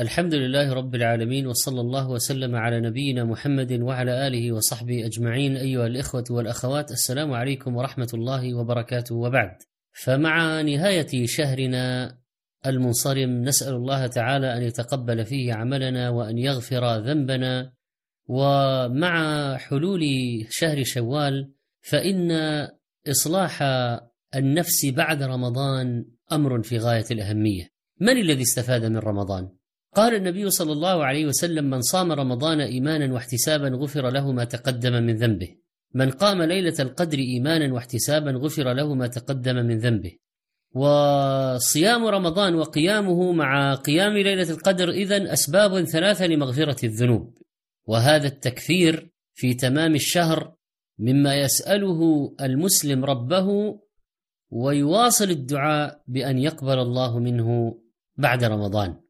الحمد لله رب العالمين وصلى الله وسلم على نبينا محمد وعلى آله وصحبه أجمعين. أيها الإخوة والأخوات السلام عليكم ورحمة الله وبركاته. وبعد فمع نهاية شهرنا المنصرم نسأل الله تعالى أن يتقبل فيه عملنا وأن يغفر ذنبنا. ومع حلول شهر شوال فإن إصلاح النفس بعد رمضان أمر في غاية الأهمية. من الذي استفاد من رمضان؟ قال النبي صلى الله عليه وسلم من صام رمضان إيمانا واحتسابا غفر له ما تقدم من ذنبه. من قام ليلة القدر إيمانا واحتسابا غفر له ما تقدم من ذنبه. وصيام رمضان وقيامه مع قيام ليلة القدر إذن أسباب ثلاثة لمغفرة الذنوب. وهذا التكفير في تمام الشهر مما يسأله المسلم ربه ويواصل الدعاء بأن يقبل الله منه بعد رمضان.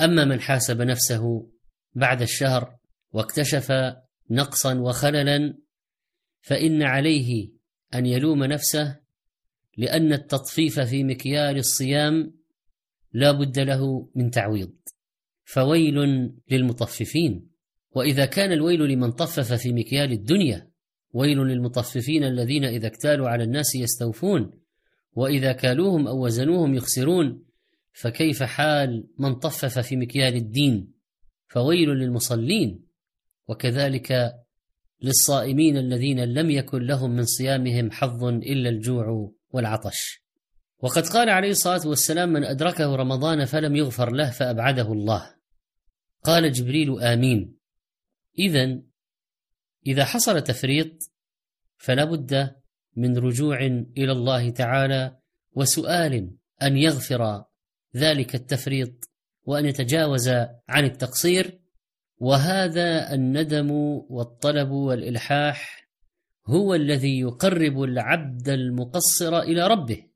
أما من حاسب نفسه بعد الشهر واكتشف نقصا وخللا فإن عليه أن يلوم نفسه لأن التطفيف في مكيال الصيام لا بد له من تعويض. فويل للمطففين. وإذا كان الويل لمن طفف في مكيال الدنيا ويل للمطففين الذين إذا اكتالوا على الناس يستوفون وإذا كالوهم أو وزنوهم يخسرون فكيف حال من طفف في مكيال الدين فويل للمصلين؟ وكذلك للصائمين الذين لم يكن لهم من صيامهم حظ إلا الجوع والعطش. وقد قال عليه الصلاة والسلام من أدركه رمضان فلم يغفر له فأبعده الله. قال جبريل آمين. اذا إذا حصل تفريط فلا بد من رجوع إلى الله تعالى وسؤال أن يغفر ذلك التفريط وأن يتجاوز عن التقصير وهذا الندم والطلب والإلحاح هو الذي يقرب العبد المقصر إلى ربه.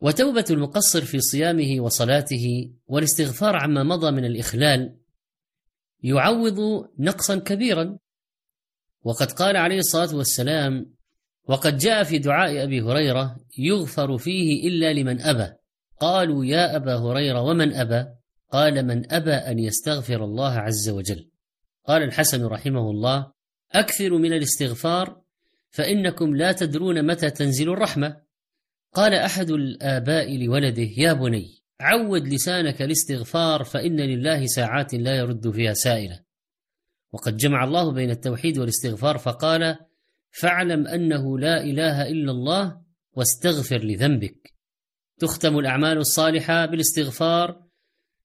وتوبة المقصر في صيامه وصلاته والاستغفار عما مضى من الإخلال يعوض نقصا كبيرا. وقد قال عليه الصلاة والسلام وقد جاء في دعاء أبي هريرة يغفر فيه إلا لمن أبى. قالوا يا أبا هريرة ومن أبى؟ قال من أبى أن يستغفر الله عز وجل. قال الحسن رحمه الله أكثروا من الاستغفار فإنكم لا تدرون متى تنزل الرحمة. قال أحد الآباء لولده يا بني عود لسانك الاستغفار فإن لله ساعات لا يرد فيها سائلة. وقد جمع الله بين التوحيد والاستغفار فقال فاعلم أنه لا إله إلا الله واستغفر لذنبك. تختم الأعمال الصالحة بالاستغفار.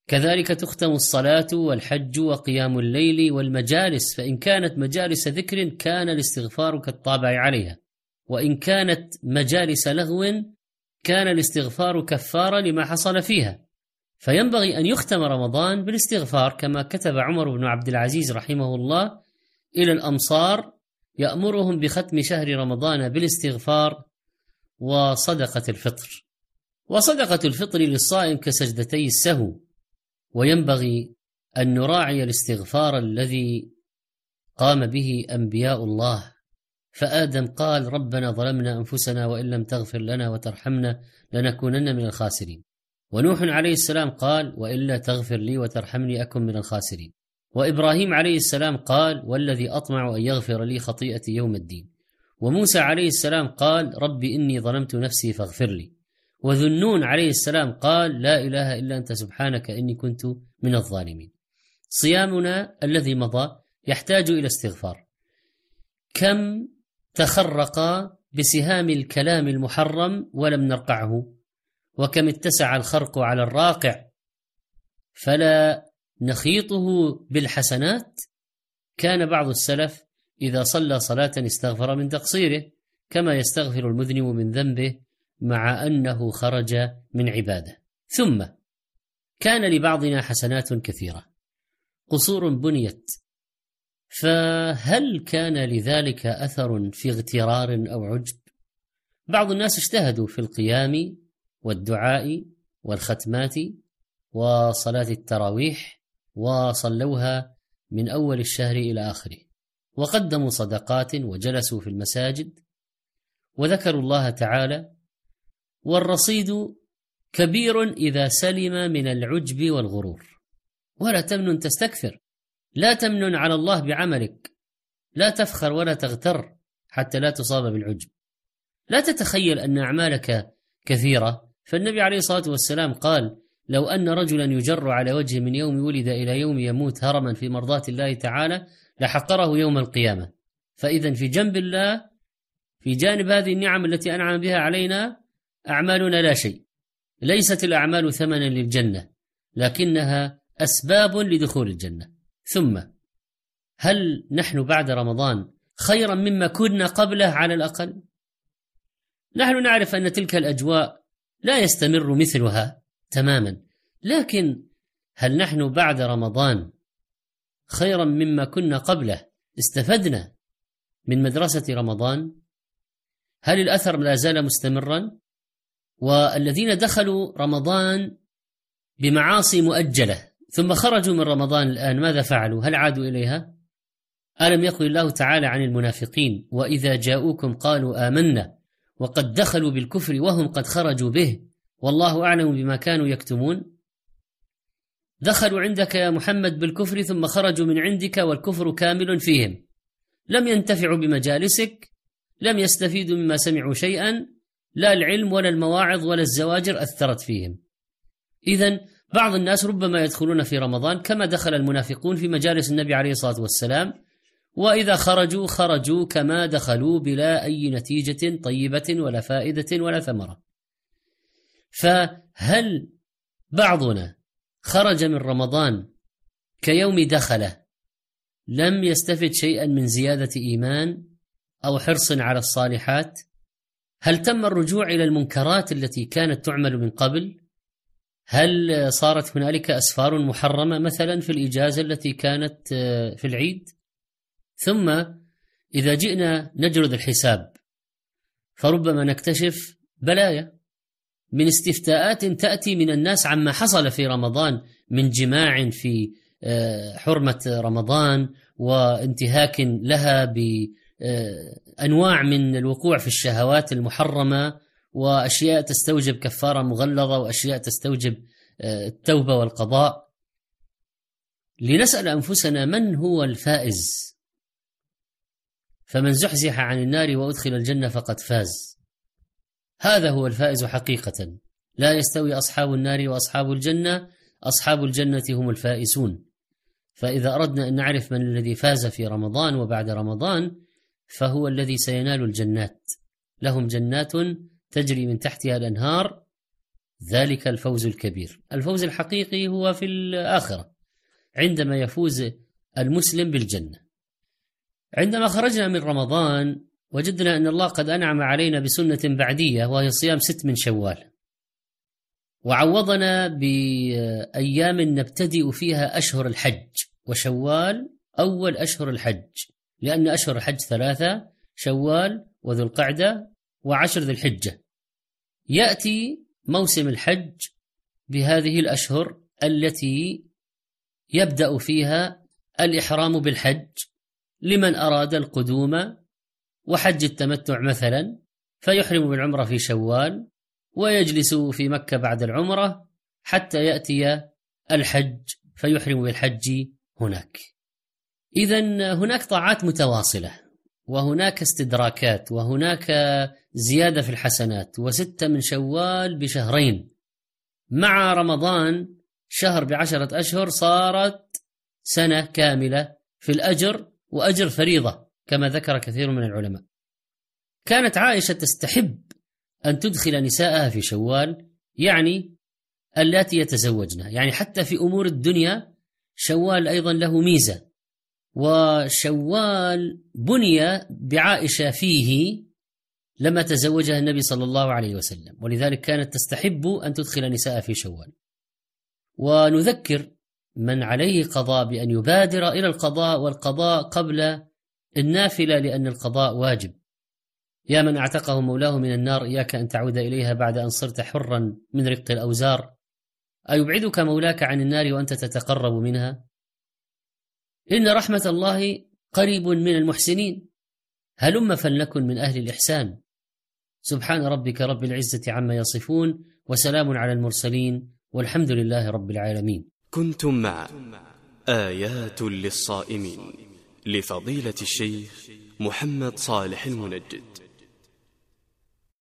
كذلك تختم الصلاة والحج وقيام الليل والمجالس فإن كانت مجالس ذكر كان الاستغفار كالطابع عليها وإن كانت مجالس لغو كان الاستغفار كفارا لما حصل فيها. فينبغي أن يختم رمضان بالاستغفار كما كتب عمر بن عبد العزيز رحمه الله إلى الأمصار يأمرهم بختم شهر رمضان بالاستغفار وصدقة الفطر. وصدقة الفطر للصائم كسجدتي السهو وينبغي أن نراعي الاستغفار الذي قام به أنبياء الله. فآدم قال ربنا ظلمنا أنفسنا وإن لم تغفر لنا وترحمنا لنكونن من الخاسرين. ونوح عليه السلام قال وإلا تغفر لي وترحمني أكن من الخاسرين. وإبراهيم عليه السلام قال والذي أطمع أن يغفر لي خطيئتي يوم الدين. وموسى عليه السلام قال رب إني ظلمت نفسي فاغفر لي. وذنون عليه السلام قال لا إله إلا أنت سبحانك إني كنت من الظالمين. صيامنا الذي مضى يحتاج إلى استغفار. كم تخرق بسهام الكلام المحرم ولم نرقعه وكم اتسع الخرق على الراقع فلا نخيطه بالحسنات كان بعض السلف إذا صلى صلاة استغفر من تقصيره كما يستغفر المذنب من ذنبه مع أنه خرج من عبادة. ثم كان لبعضنا حسنات كثيرة. قصور بنيت. فهل كان لذلك أثر في اغترار أو عجب؟ بعض الناس اجتهدوا في القيام والدعاء والختمات وصلاة التراويح وصلوها من أول الشهر إلى آخره. وقدموا صدقات وجلسوا في المساجد. وذكروا الله تعالى والرصيد كبير إذا سلم من العجب والغرور. ولا تمنن تستكثر. لا تمنن على الله بعملك. لا تفخر ولا تغتر حتى لا تصاب بالعجب. لا تتخيل أن أعمالك كثيرة. فالنبي عليه الصلاة والسلام قال لو أن رجلا يجر على وجهه من يوم ولد إلى يوم يموت هرما في مرضاه الله تعالى لحقره يوم القيامة. فاذا في جنب الله في جانب هذه النعم التي أنعم بها علينا أعمالنا لا شيء. ليست الأعمال ثمنا للجنة لكنها أسباب لدخول الجنة. ثم هل نحن بعد رمضان خيرا مما كنا قبله على الأقل؟ نحن نعرف أن تلك الأجواء لا يستمر مثلها تماما لكن هل نحن بعد رمضان خيرا مما كنا قبله استفدنا من مدرسة رمضان؟ هل الأثر لا زال مستمرا؟ والذين دخلوا رمضان بمعاصي مؤجلة ثم خرجوا من رمضان الآن ماذا فعلوا؟ هل عادوا إليها؟ ألم يقل الله تعالى عن المنافقين؟ وإذا جاءوكم قالوا آمنا وقد دخلوا بالكفر وهم قد خرجوا به والله أعلم بما كانوا يكتمون. دخلوا عندك يا محمد بالكفر ثم خرجوا من عندك والكفر كامل فيهم. لم ينتفعوا بمجالسك لم يستفيدوا مما سمعوا شيئا لا العلم ولا المواعظ ولا الزواجر أثرت فيهم. اذا بعض الناس ربما يدخلون في رمضان كما دخل المنافقون في مجالس النبي عليه الصلاة والسلام وإذا خرجوا خرجوا كما دخلوا بلا أي نتيجة طيبة ولا فائدة ولا ثمرة. فهل بعضنا خرج من رمضان كيوم دخله لم يستفد شيئا من زيادة إيمان أو حرص على الصالحات؟ هل تم الرجوع إلى المنكرات التي كانت تعمل من قبل؟ هل صارت هنالك أسفار محرمة مثلا في الإجازة التي كانت آه، في العيد؟ ثم إذا جئنا نجرد الحساب فربما نكتشف بلايا. من استفتاءات تأتي من الناس عما حصل في رمضان من جماع في آه، حرمة رمضان وانتهاك لها بانواع من الوقوع في الشهوات المحرمة وأشياء تستوجب كفارة مغلظة وأشياء تستوجب آه، التوبة والقضاء. لنسأل أنفسنا من هو الفائز؟ فمن زحزح عن النار وأدخل الجنة فقد فاز. هذا هو الفائز حقيقة. لا يستوي أصحاب النار وأصحاب الجنة أصحاب الجنة هم الفائزون. فإذا أردنا أن نعرف من الذي فاز في رمضان وبعد رمضان فهو الذي سينال الجنات. لهم جنات تجري من تحتها الأنهار. ذلك الفوز الكبير. الفوز الحقيقي هو في الآخرة عندما يفوز المسلم بالجنة. عندما خرجنا من رمضان وجدنا أن الله قد أنعم علينا بسنة بعدية وهي صيام ست من شوال. وعوضنا بأيام نبتدئ فيها أشهر الحج وشوال أول أشهر الحج. لأن أشهر الحج ثلاثة شوال وذو القعده وعشر ذي الحجه يأتي موسم الحج بهذه الأشهر التي يبدأ فيها الإحرام بالحج لمن أراد القدوم وحج التمتع مثلا فيحرم بالعمرة في شوال ويجلس في مكة بعد العمرة حتى يأتي الحج فيحرم بالحج هناك. اذا هناك طاعات متواصلة وهناك استدراكات وهناك زيادة في الحسنات وستة من شوال بشهرين مع رمضان شهر بعشرة أشهر صارت سنة كاملة في الأجر وأجر فريضة كما ذكر كثير من العلماء. كانت عائشة تستحب أن تدخل نساءها في شوال يعني اللاتي يتزوجن، يعني حتى في أمور الدنيا شوال أيضا له ميزة. وشوال بني بعائشة فيه لما تزوجها النبي صلى الله عليه وسلم، ولذلك كانت تستحب أن تدخل نساءها في شوال. ونذكر من عليه قضاء بأن يبادر إلى القضاء والقضاء قبل النافلة لأن القضاء واجب. يا من اعتقه مولاه من النار إياك أن تعود إليها بعد أن صرت حرا من رق الأوزار. أيبعدك مولاك عن النار وأنت تتقرب منها؟ إن رحمة الله قريب من المحسنين. هلم فلنكن من أهل الإحسان. سبحان ربك رب العزة عما يصفون وسلام على المرسلين والحمد لله رب العالمين. كنتم مع آيات للصائمين لفضيلة الشيخ محمد صالح المنجد.